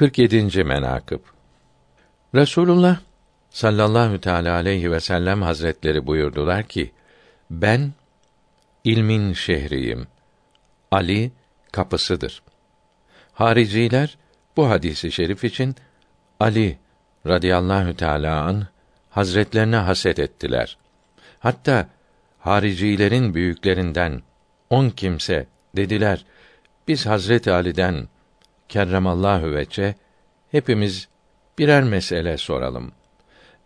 47. menakıb Resulullah sallallahu teala aleyhi ve sellem hazretleri buyurdular ki ben ilmin şehriyim. Ali kapısıdır. Hariciler bu hadisi şerif için Ali radıyallahu teala an hazretlerine haset ettiler. Hatta haricilerin büyüklerinden on kimse dediler biz Hazreti Ali'den kerremallahu veçe hepimiz birer mesele soralım.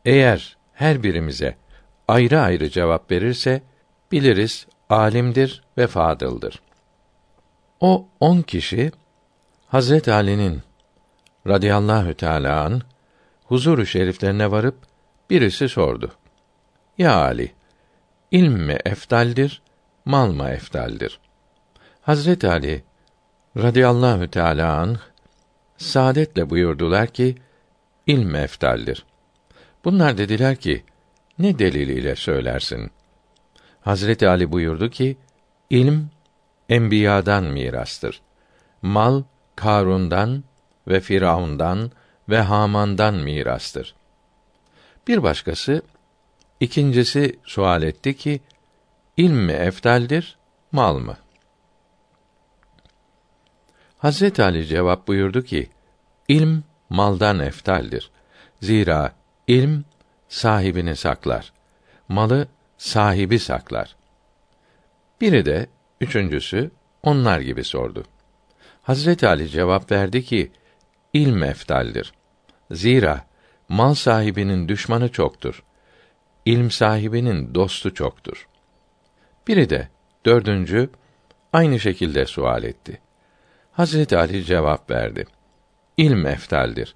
Eğer her birimize ayrı ayrı cevap verirse biliriz alimdir ve fadıldır. O on kişi Hazret Ali'nin radıyallahu teâlâ an huzuru şeriflerine varıp birisi sordu. Ya Ali, ilm mi eftaldir, mal mı eftaldir? Hazret Ali radıyallahu teâlâ anh saadetle buyurdular ki ilm eftaldir. Bunlar dediler ki ne deliliyle söylersin? Hazreti Ali buyurdu ki ilm enbiyadan mirastır. Mal Karun'dan ve Firavun'dan ve Haman'dan mirastır. Bir başkası ikincisi sual etti ki ilm mi eftaldir, mal mı? Hazret Ali cevap buyurdu ki ilm maldan eftaldir. Zira ilm sahibini saklar. Malı sahibi saklar. Biri de üçüncüsü onlar gibi sordu. Hazret Ali cevap verdi ki ilm eftaldir. Zira mal sahibinin düşmanı çoktur. İlm sahibinin dostu çoktur. Biri de dördüncü aynı şekilde sual etti. Hazreti Ali cevap verdi. İlm eftaldir.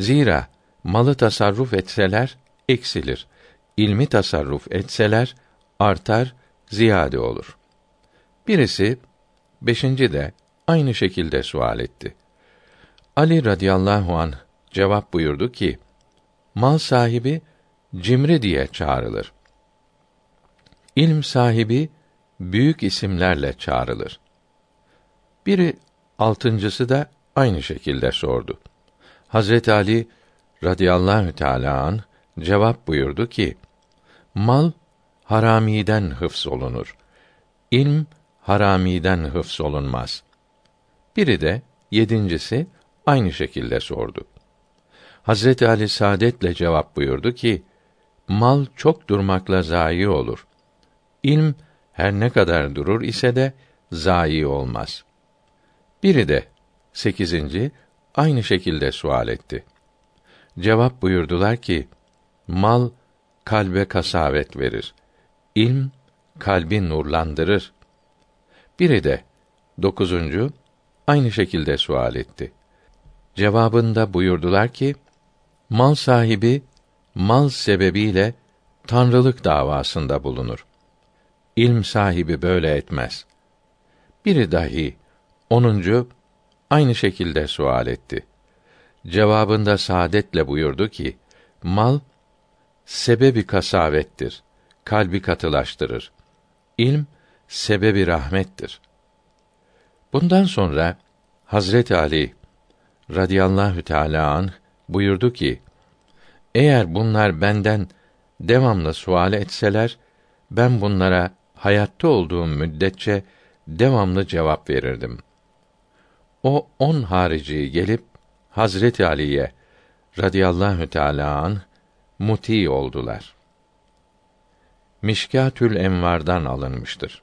Zira malı tasarruf etseler eksilir. İlmi tasarruf etseler artar, ziyade olur. Birisi beşinci de aynı şekilde sual etti. Ali radıyallahu an cevap buyurdu ki: Mal sahibi cimri diye çağrılır. İlm sahibi büyük isimlerle çağrılır. Biri Altıncısı da aynı şekilde sordu. Hazret Ali radıyallahu teala an cevap buyurdu ki: Mal haramiden hıfz olunur. İlm haramiden hıfz olunmaz. Biri de yedincisi aynı şekilde sordu. Hazreti Ali saadetle cevap buyurdu ki: Mal çok durmakla zayi olur. İlm her ne kadar durur ise de zayi olmaz.'' Biri de sekizinci aynı şekilde sual etti. Cevap buyurdular ki mal kalbe kasavet verir. İlm kalbi nurlandırır. Biri de dokuzuncu aynı şekilde sual etti. Cevabında buyurdular ki mal sahibi mal sebebiyle tanrılık davasında bulunur. İlm sahibi böyle etmez. Biri dahi Onuncu aynı şekilde sual etti. Cevabında saadetle buyurdu ki: Mal sebebi kasavettir. Kalbi katılaştırır. İlm sebebi rahmettir. Bundan sonra Hazreti Ali radıyallahu teala an buyurdu ki: Eğer bunlar benden devamlı sual etseler ben bunlara hayatta olduğum müddetçe devamlı cevap verirdim. O on harici gelip Hazreti Ali'ye radıyallahu teâlâ an muti oldular. Mişkatül Envar'dan alınmıştır.